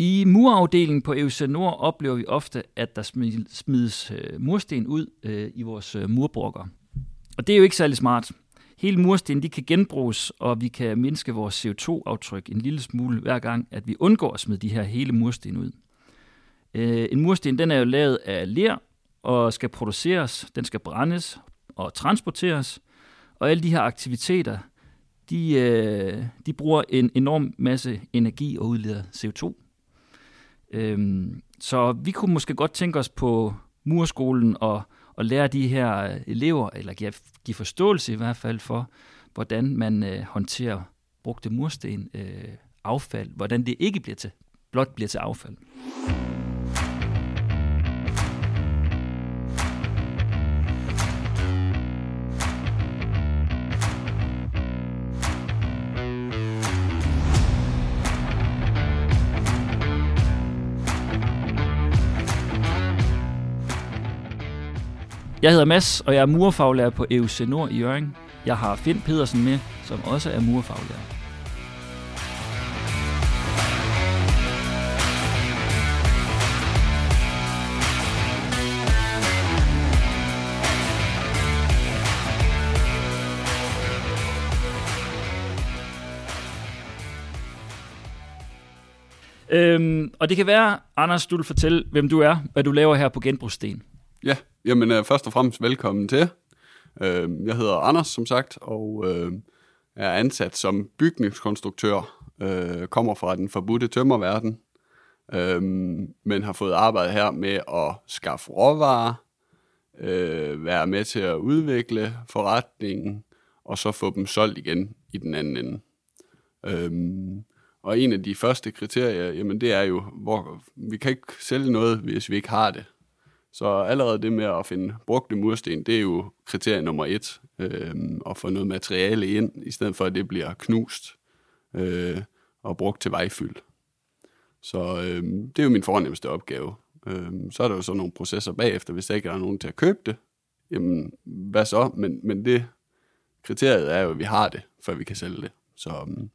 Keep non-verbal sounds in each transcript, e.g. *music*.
I murafdelingen på EUC Nord oplever vi ofte, at der smides øh, mursten ud øh, i vores øh, murbrokker. Og det er jo ikke særlig smart. Hele mursten de kan genbruges, og vi kan mindske vores CO2-aftryk en lille smule hver gang, at vi undgår at smide de her hele mursten ud. En mursten den er jo lavet af ler og skal produceres, den skal brændes og transporteres, og alle de her aktiviteter, de, de bruger en enorm masse energi og udleder CO2. Øhm, så vi kunne måske godt tænke os på murskolen og, og lære de her øh, elever, eller give, give forståelse i hvert fald for, hvordan man øh, håndterer brugte mursten, øh, affald, hvordan det ikke bliver til, blot bliver til affald. Jeg hedder Mads, og jeg er murfaglærer på EUC Nord i Jørgen. Jeg har Finn Pedersen med, som også er murfaglærer. Øhm, og det kan være, Anders, du vil fortælle, hvem du er, hvad du laver her på Genbrugssten. Ja, jamen uh, først og fremmest velkommen til. Uh, jeg hedder Anders, som sagt, og uh, er ansat som bygningskonstruktør. Uh, kommer fra den forbudte tømmerverden, uh, men har fået arbejde her med at skaffe råvarer, uh, være med til at udvikle forretningen, og så få dem solgt igen i den anden ende. Øhm, og en af de første kriterier, jamen det er jo, hvor vi kan ikke sælge noget, hvis vi ikke har det. Så allerede det med at finde brugte mursten, det er jo kriterie nummer et. Øh, at få noget materiale ind, i stedet for at det bliver knust øh, og brugt til vejfyld. Så øh, det er jo min fornemmeste opgave. Øh, så er der jo så nogle processer bagefter, hvis der ikke er nogen til at købe det. Jamen, hvad så? Men, men det kriteriet er jo, at vi har det, før vi kan sælge det. Så, øhm,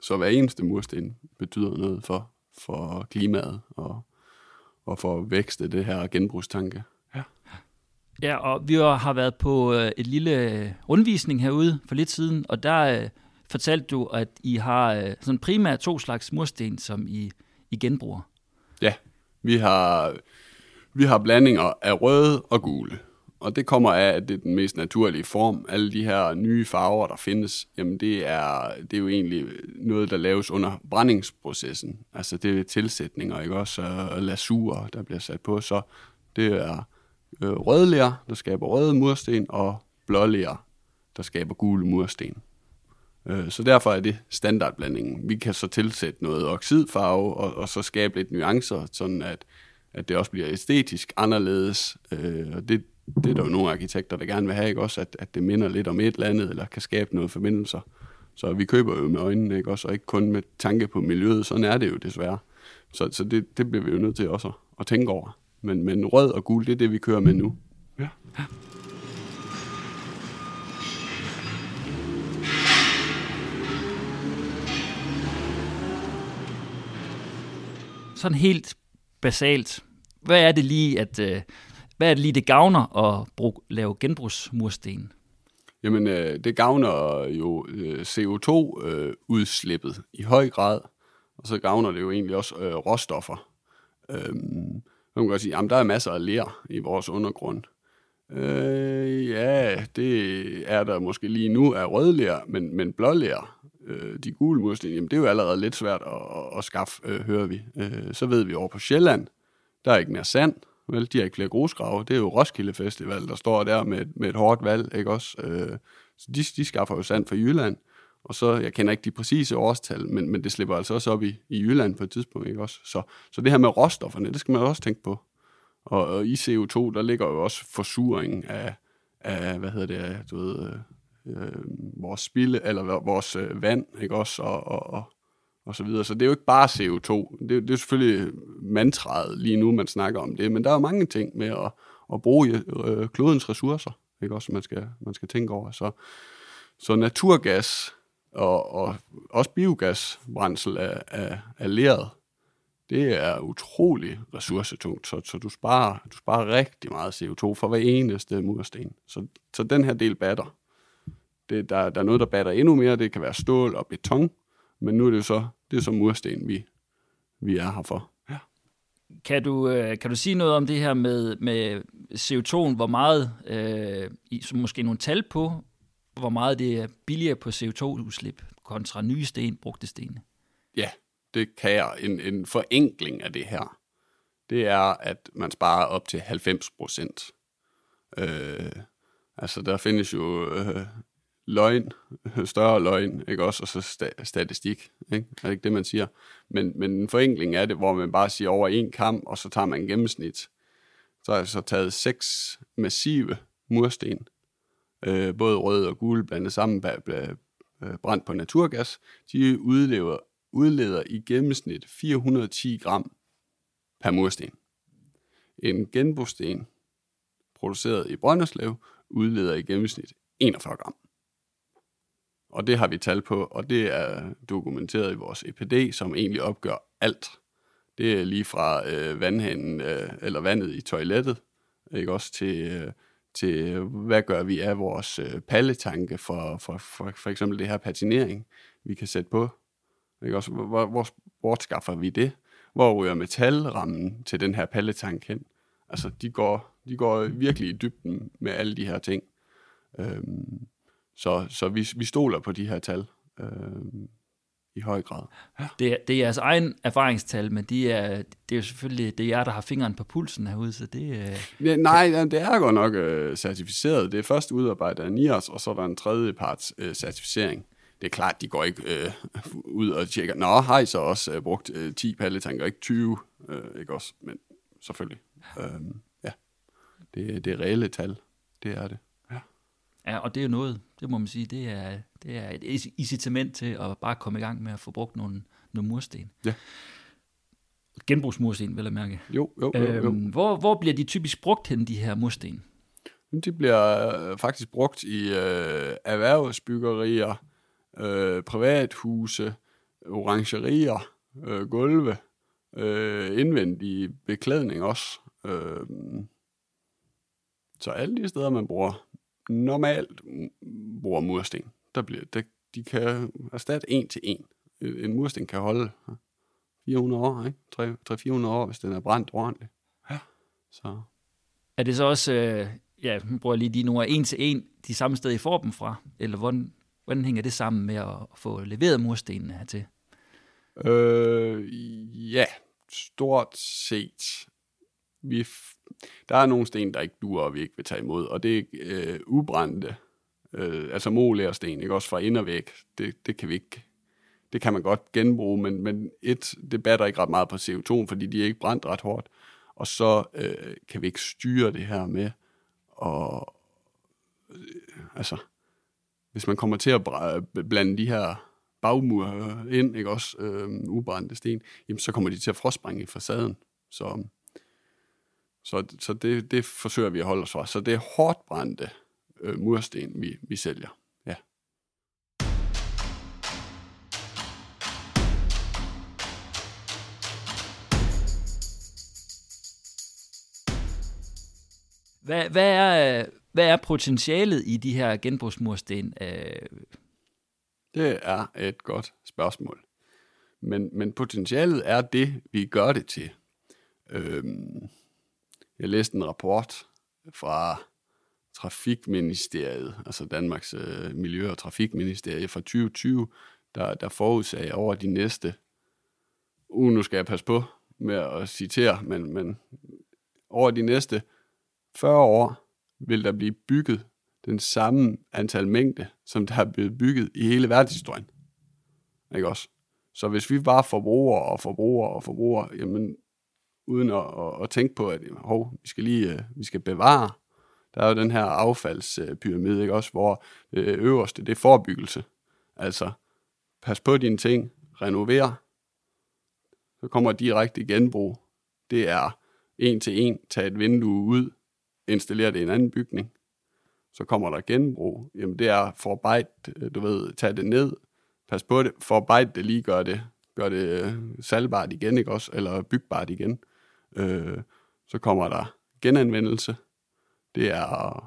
så hver eneste mursten betyder noget for, for klimaet og og for at vækste det her genbrugstanke. Ja. Ja, og vi har været på øh, et lille rundvisning herude for lidt siden, og der øh, fortalte du, at I har øh, sådan primært to slags mursten, som I, I genbruger. Ja, vi har, vi har blandinger af røde og gule. Og det kommer af, at det er den mest naturlige form. Alle de her nye farver, der findes, jamen det er, det er jo egentlig noget, der laves under brændingsprocessen. Altså det er tilsætninger, ikke også? Og lasurer, der bliver sat på. Så det er øh, rødler, der skaber røde mursten, og blålæger, der skaber gule mursten. Øh, så derfor er det standardblandingen. Vi kan så tilsætte noget oxidfarve, og, og så skabe lidt nuancer, sådan at, at det også bliver æstetisk anderledes. Øh, og det, det er der jo nogle arkitekter, der gerne vil have, ikke også, at, at det minder lidt om et eller andet, eller kan skabe noget forbindelser. Så vi køber jo med øjnene, ikke også, og ikke kun med tanke på miljøet. Sådan er det jo desværre. Så, så det, det bliver vi jo nødt til også at, at tænke over. Men, men rød og gul, det er det, vi kører med nu. Ja. Sådan helt basalt. Hvad er det lige, at, øh, hvad er det lige, det gavner at bruge, lave genbrugsmursten? Jamen, øh, det gavner jo øh, CO2-udslippet øh, i høj grad, og så gavner det jo egentlig også øh, råstoffer. Øhm, man kan godt sige, at der er masser af ler i vores undergrund. Øh, ja, det er der måske lige nu af rødler, men, men blåler, øh, de gule mursten, jamen det er jo allerede lidt svært at, at, at skaffe, øh, hører vi. Øh, så ved vi over på Sjælland, der er ikke mere sand, Vel, de har ikke flere grusgrave. Det er jo Roskilde Festival, der står der med, med et hårdt valg, ikke også? Øh, så de, de skaffer jo sand fra Jylland. Og så, jeg kender ikke de præcise årstal, men, men det slipper altså også op i, i Jylland på et tidspunkt, ikke også? Så, så det her med råstofferne, det skal man også tænke på. Og, og i CO2, der ligger jo også forsuring af, af hvad hedder det, du ved, øh, øh vores spilde, eller vores øh, vand, ikke også? Og, og, og, og så videre. Så det er jo ikke bare CO2. Det, det er selvfølgelig mantraet lige nu, man snakker om det, men der er mange ting med at, at bruge øh, klodens ressourcer, ikke også, man skal, man skal tænke over. Så, så naturgas og, og også biogasbrændsel af, af, af leret, det er utrolig ressourcetungt, så, så du, sparer, du sparer rigtig meget CO2 for hver eneste mursten. Så, så den her del batter. Det, der, der er noget, der batter endnu mere, det kan være stål og beton, men nu er det jo så, det er så mursten, vi, vi er her for. Ja. Kan du, øh, kan du sige noget om det her med, med CO2'en, hvor meget, øh, i, måske nogle tal på, hvor meget det er billigere på CO2-udslip kontra nye sten, brugte sten? Ja, det kan jeg. En, en forenkling af det her, det er, at man sparer op til 90 procent. Øh, altså, der findes jo øh, løgn, *laughs* større løgn, ikke også, og så sta- statistik, ikke? Er det ikke det, man siger? Men, men en forenkling er det, hvor man bare siger over en kamp, og så tager man en gennemsnit. Så har jeg så taget seks massive mursten, øh, både rød og gul, blandet sammen, bag øh, brændt på naturgas. De udlever, udleder i gennemsnit 410 gram per mursten. En genbrugssten, produceret i Brønderslev, udleder i gennemsnit 41 gram. Og det har vi tal på, og det er dokumenteret i vores EPD, som egentlig opgør alt. Det er lige fra øh, vandhanen, øh, eller vandet i toilettet, ikke også til, øh, til hvad gør vi af vores øh, palletanke for, for, for, for eksempel det her patinering, vi kan sætte på. Ikke også, hvor, hvor, hvor skaffer vi det? Hvor ryger metalrammen til den her palletank hen? Altså, de går, de går virkelig i dybden med alle de her ting. Øhm, så, så vi, vi stoler på de her tal øh, i høj grad. Ja. Det, er, det er jeres egen erfaringstal, men de er, det er jo selvfølgelig det er jer, der har fingeren på pulsen herude, så det øh, ja, Nej, det er godt nok øh, certificeret. Det er først udarbejdet af NIOS, og så er der en tredje parts øh, certificering. Det er klart, de går ikke øh, ud og tjekker, nå, har I så også øh, brugt øh, 10 palletanker, ikke 20, øh, ikke også? Men selvfølgelig. Øh, ja, det, det er reelle tal. Det er det. Ja, og det er jo noget, det må man sige, det er, det er et incitament til at bare komme i gang med at få brugt nogle, nogle mursten. Ja. Genbrugsmursten, vil jeg mærke. Jo, jo, jo. jo. Øhm, hvor, hvor bliver de typisk brugt hen, de her mursten? De bliver øh, faktisk brugt i øh, erhvervsbyggerier, øh, privathuse, orangerier, øh, gulve, øh, indvendig beklædning også. Øh, så alle de steder, man bruger normalt bruger mursten, der bliver, der, de kan erstatte en til en. En mursten kan holde 400 år, ikke? 300-400 år, hvis den er brændt ordentligt. Ja. Så. Er det så også, øh, ja, nu bruger jeg lige de ord, en til en, de samme steder, I får dem fra? Eller hvordan, hvordan hænger det sammen med at få leveret murstenene hertil? Øh, ja, stort set. Vi der er nogle sten, der ikke duer, og vi ikke vil tage imod, og det er øh, ubrændte, øh, altså molærsten, ikke? Også fra ind og væk, det, det kan vi ikke, det kan man godt genbruge, men, men et, det batter ikke ret meget på CO2, fordi de er ikke brændt ret hårdt, og så øh, kan vi ikke styre det her med, og øh, altså, hvis man kommer til at blande de her bagmur ind, ikke? Også, øh, ubrændte sten, jamen så kommer de til at frostbrænde i facaden. Så så, så det, det forsøger vi at holde os fra. Så det er hårdt brændte øh, mursten, vi, vi sælger. Ja. Hvad, hvad, er, hvad er potentialet i de her genbrugsmursten? Øh? Det er et godt spørgsmål. Men, men potentialet er det, vi gør det til. Øhm, jeg læste en rapport fra Trafikministeriet, altså Danmarks øh, Miljø- og Trafikministeriet fra 2020, der, der forudsagde over de næste, uh, nu skal jeg passe på med at citere, men, men over de næste 40 år vil der blive bygget den samme antal mængde, som der er blevet bygget i hele verdenshistorien. Ikke også? Så hvis vi bare forbruger og forbruger og forbruger, jamen uden at, at, at tænke på, at hov, vi skal lige øh, vi skal bevare. Der er jo den her affaldspyramide, ikke også, hvor det øverste, det er forebyggelse. Altså, pas på dine ting, renover, så kommer direkte genbrug. Det er en til en, tag et vindue ud, installere det i en anden bygning. Så kommer der genbrug. Jamen det er forarbejde, du ved, tag det ned, pas på det, forarbejde det, lige gør det, gør det øh, salgbart igen, ikke også? Eller bygbart igen. Øh, så kommer der genanvendelse. Det er at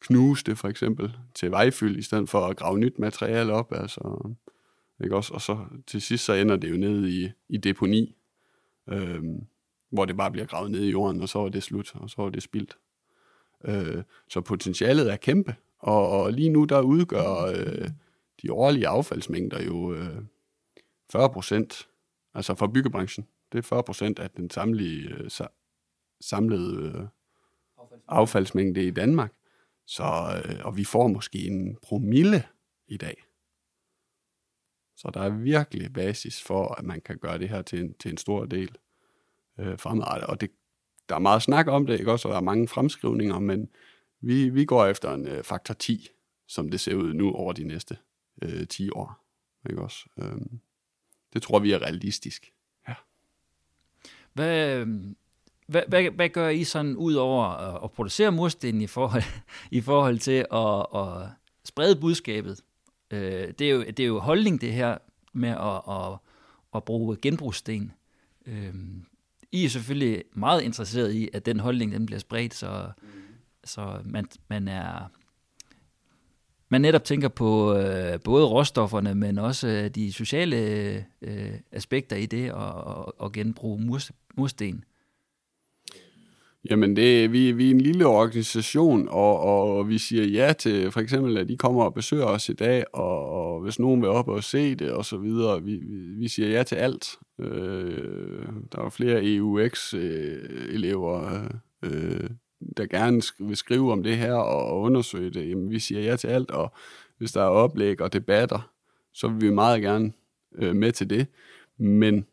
knuse det for eksempel til vejfyld, i stedet for at grave nyt materiale op. Altså, ikke også? Og så til sidst så ender det jo ned i, i deponi, øh, hvor det bare bliver gravet ned i jorden, og så er det slut, og så er det spildt. Øh, så potentialet er kæmpe, og, og lige nu der udgør øh, de årlige affaldsmængder jo øh, 40 procent, altså for byggebranchen. Det er 40 procent af den samlede, øh, samlede øh, affaldsmængde i Danmark. Så, øh, og vi får måske en promille i dag. Så der er virkelig basis for, at man kan gøre det her til en, til en stor del øh, fremadrettet. Og det, der er meget snak om det, ikke også? Og der er mange fremskrivninger, men vi, vi går efter en øh, faktor 10, som det ser ud nu over de næste øh, 10 år. Ikke også? Øh, det tror vi er realistisk. Hvad, hvad, hvad, hvad gør I sådan ud over at, at producere mursten i forhold, i forhold til at, at sprede budskabet? Øh, det, er jo, det er jo holdning det her med at, at, at bruge genbrugssten. Øh, I er selvfølgelig meget interesseret i, at den holdning den bliver spredt, så, mm. så man, man er man netop tænker på øh, både råstofferne, men også øh, de sociale øh, aspekter i det og, og, og genbruge mur, mursten. Jamen, det, vi, vi er en lille organisation, og, og vi siger ja til for eksempel, at de kommer og besøger os i dag, og, og hvis nogen vil op og se det, og så videre. Vi, vi, vi siger ja til alt. Øh, der er flere EUX-elever, øh, øh der gerne vil skrive om det her og undersøge det. Jamen, vi siger ja til alt, og hvis der er oplæg og debatter, så vil vi meget gerne øh, med til det. Men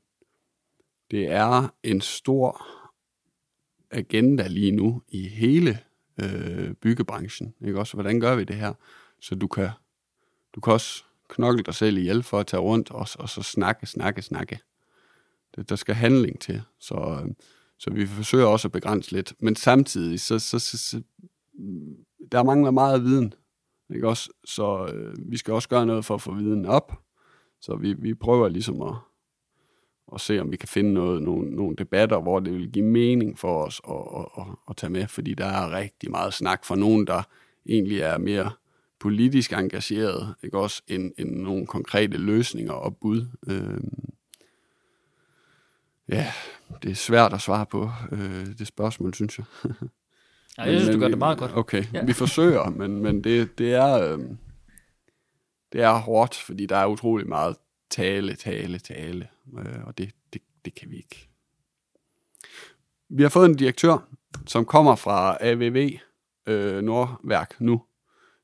det er en stor agenda lige nu i hele øh, byggebranchen. Ikke også? Hvordan gør vi det her? Så du kan, du kan også knokle dig selv ihjel for at tage rundt og, og så snakke, snakke, snakke. Det, der skal handling til. Så, øh, så vi forsøger også at begrænse lidt. Men samtidig, så, så, så, så mm, der mangler meget viden. Ikke også? Så øh, vi skal også gøre noget for at få viden op. Så vi, vi prøver ligesom at, at se, om vi kan finde noget, nogle, nogle debatter, hvor det vil give mening for os at, at, at, at tage med, fordi der er rigtig meget snak fra nogen, der egentlig er mere politisk engageret, ikke også, end, end nogle konkrete løsninger og bud. Øh, ja, det er svært at svare på øh, det spørgsmål, synes jeg. ja, jeg synes, men, du gør det meget godt. Okay, ja. vi forsøger, men, men det, det er... Øh, det er hårdt, fordi der er utrolig meget tale, tale, tale, øh, og det, det, det kan vi ikke. Vi har fået en direktør, som kommer fra AVV øh, Nordværk nu,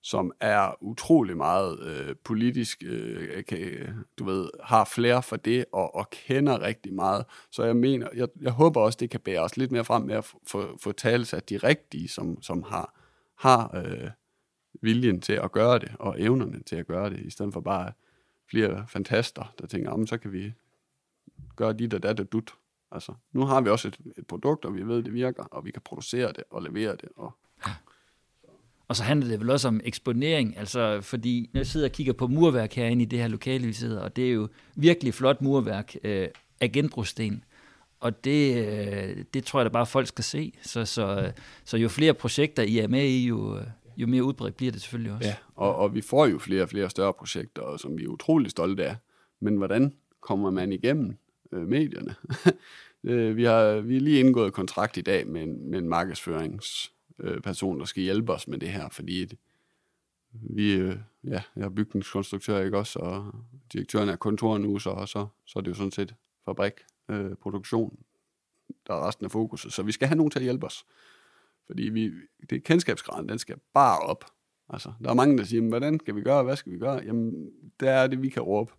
som er utrolig meget øh, politisk, øh, kan, du ved, har flere for det, og, og kender rigtig meget. Så jeg mener, jeg, jeg håber også, det kan bære os lidt mere frem med at få, få af de rigtige, som, som har, har øh, viljen til at gøre det, og evnerne til at gøre det, i stedet for bare flere fantaster, der tænker, om så kan vi gøre dit og dat og dut. Altså, nu har vi også et, et produkt, og vi ved, det virker, og vi kan producere det og levere det. Og, og så handler det vel også om eksponering, altså fordi når jeg sidder og kigger på murværk herinde i det her lokale, vi sidder, og det er jo virkelig flot murværk øh, af genbrugssten. Og det, øh, det tror jeg da bare, folk skal se. Så, så, så jo flere projekter I er med i, jo, øh, jo mere udbredt bliver det selvfølgelig også. Ja, og, og vi får jo flere og flere større projekter, som vi er utrolig stolte af. Men hvordan kommer man igennem øh, medierne? *laughs* Øh, vi, har, vi er lige indgået kontrakt i dag med en, med en markedsførings øh, der skal hjælpe os med det her, fordi et, vi øh, ja, jeg er bygningskonstruktør, ikke også, og direktøren er kontor nu, så, så, så er det jo sådan set fabrik, øh, produktion, der er resten af fokuset. Så vi skal have nogen til at hjælpe os. Fordi vi, det kendskabsgraden, den skal bare op. Altså, der er mange, der siger, hvordan skal vi gøre, hvad skal vi gøre? Jamen, der er det, vi kan råbe.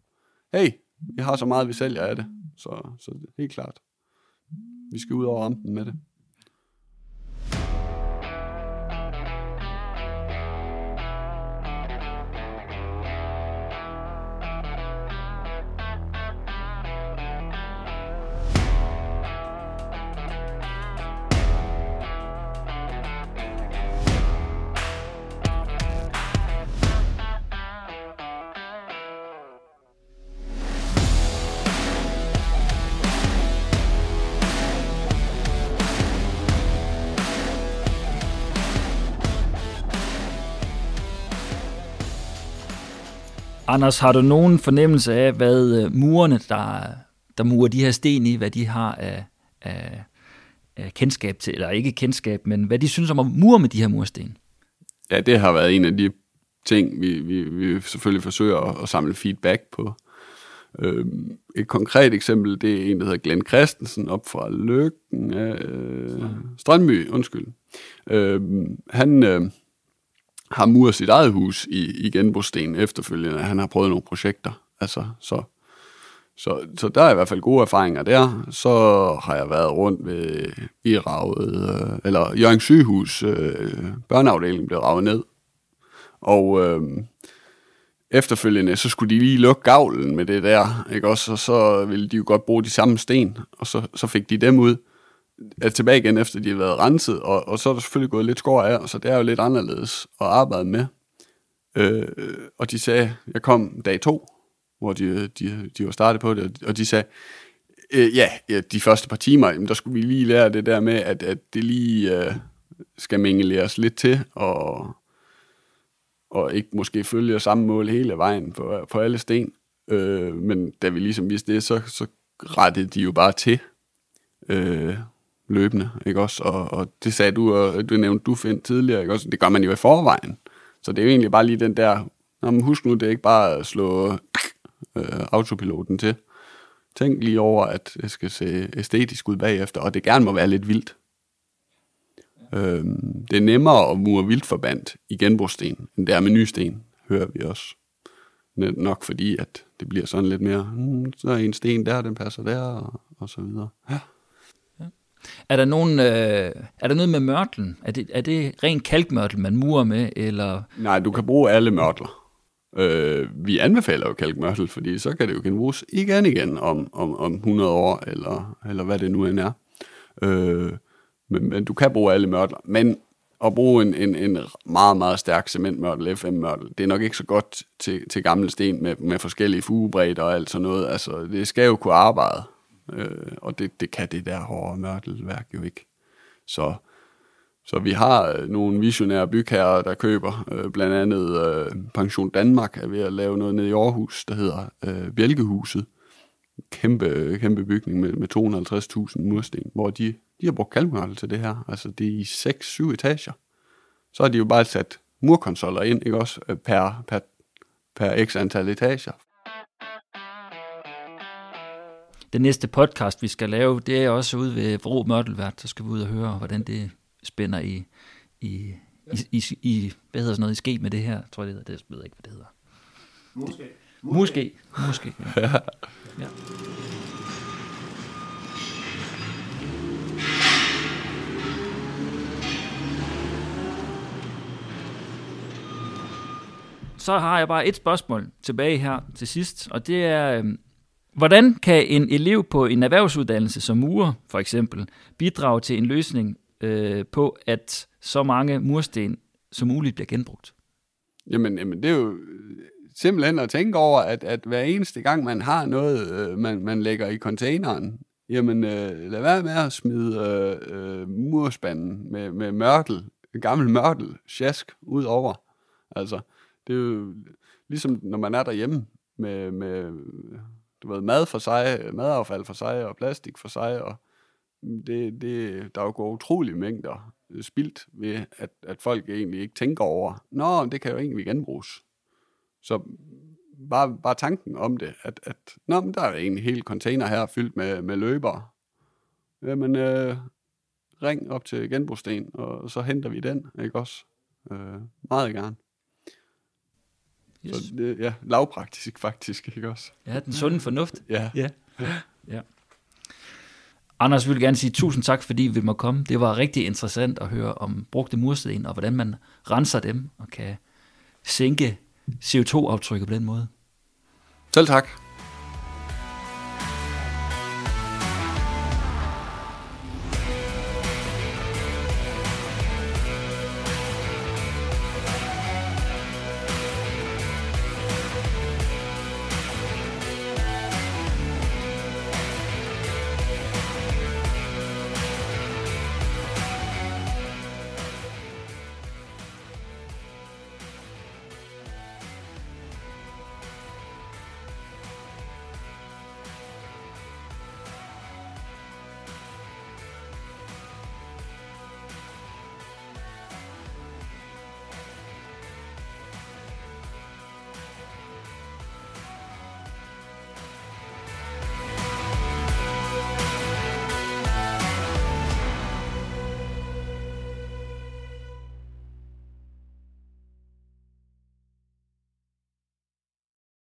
Hey, vi har så meget, vi sælger af det. Så, så helt klart. Vi skal ud over rampen med det. Anders, har du nogen fornemmelse af, hvad øh, murerne, der, der murer de her sten i, hvad de har af, af, af kendskab til, eller ikke kendskab, men hvad de synes om at mure med de her mursten? Ja, det har været en af de ting, vi, vi, vi selvfølgelig forsøger at, at samle feedback på. Øhm, et konkret eksempel, det er en, der hedder Glenn Christensen, op fra Løkken, øh, Strømby, undskyld. Øhm, han øh, har muret sit eget hus i, i genbrugssten efterfølgende. Han har prøvet nogle projekter. Altså, så, så, så der er i hvert fald gode erfaringer der. Så har jeg været rundt ved i ravet, øh, eller Jørgen Sygehus, øh, børneafdelingen blev ravet ned. Og øh, efterfølgende, så skulle de lige lukke gavlen med det der, ikke også? Og så ville de jo godt bruge de samme sten, og så, så fik de dem ud er tilbage igen, efter de har været renset, og, og så er der selvfølgelig gået lidt skår af, så det er jo lidt anderledes at arbejde med. Øh, og de sagde, jeg kom dag to, hvor de, de, de var startet på det, og de sagde, øh, ja, ja, de første par timer, jamen, der skulle vi lige lære det der med, at, at det lige øh, skal os lidt til, og, og ikke måske følge samme mål hele vejen på, på alle sten. Øh, men da vi ligesom vidste det, så, så rettede de jo bare til. Øh, løbende, ikke også? Og, og det sagde du, og du nævnte du find tidligere, ikke også? Det gør man jo i forvejen. Så det er jo egentlig bare lige den der, Nå, men husk nu, det er ikke bare at slå øh, autopiloten til. Tænk lige over, at det skal se æstetisk ud bagefter, og det gerne må være lidt vildt. Øhm, det er nemmere at mure vildt i genbrugssten, end det er med nysten, hører vi også. Net Nok fordi, at det bliver sådan lidt mere, hmm, så er en sten der, den passer der, og, og så videre. Ja. Er der, nogen, øh, er der noget med mørtlen? Er det, er det ren kalkmørtel, man murer med? Eller? Nej, du kan bruge alle mørtler. Øh, vi anbefaler jo kalkmørtel, fordi så kan det jo genbruges igen igen om, om, om 100 år, eller, eller hvad det nu end er. Øh, men, men du kan bruge alle mørtler. Men at bruge en, en, en meget, meget stærk cementmørtel, FM-mørtel, det er nok ikke så godt til, til gamle sten med, med forskellige fugebredder og alt sådan noget. Altså, det skal jo kunne arbejde. Øh, og det, det kan det der hårde mørtelværk jo ikke. Så, så vi har øh, nogle visionære bygherrer, der køber. Øh, blandt andet øh, Pension Danmark er ved at lave noget nede i Aarhus, der hedder øh, Bjælkehuset. Kæmpe, øh, kæmpe bygning med, med 250.000 mursten, hvor de, de har brugt kalkmørtel til det her. Altså det er i 6-7 etager. Så har de jo bare sat murkonsoller ind, ikke også, øh, per, per, per x antal etager, den næste podcast, vi skal lave, det er også ude ved Vrå Mørtelvært. Så skal vi ud og høre, hvordan det spænder i, i, i, i, i hvad hedder sådan noget, i ske med det her. Jeg tror, det hedder, det ved jeg ikke, hvad det hedder. Måske. Måske. Måske. Ja. ja. Så har jeg bare et spørgsmål tilbage her til sidst, og det er, øhm, Hvordan kan en elev på en erhvervsuddannelse som murer, for eksempel, bidrage til en løsning øh, på, at så mange mursten som muligt bliver genbrugt? Jamen, jamen det er jo øh, simpelthen at tænke over, at, at hver eneste gang, man har noget, øh, man, man lægger i containeren, jamen øh, lad være med at smide øh, øh, murspanden med, med mørtel, gammel mørtel, sjask ud over. Altså, det er jo ligesom, når man er derhjemme med, med du ved, mad for sig, øh, madaffald for sig, og plastik for sig, og det, det, der er jo gået utrolige mængder øh, spildt ved, at, at folk egentlig ikke tænker over, nå, det kan jo egentlig genbruges. Så bare, bare tanken om det, at, at nå, men der er en hel container her fyldt med, med løber. Jamen, øh, ring op til genbrugssten, og så henter vi den, ikke også? Øh, meget gerne. Yes. Så det, ja, lavpraktisk faktisk, ikke også? Ja, den sunde fornuft. Ja. ja. ja. Anders, vi vil gerne sige tusind tak, fordi vi må komme. Det var rigtig interessant at høre om brugte mursten, og hvordan man renser dem og kan sænke CO2-aftrykket på den måde. Selv tak.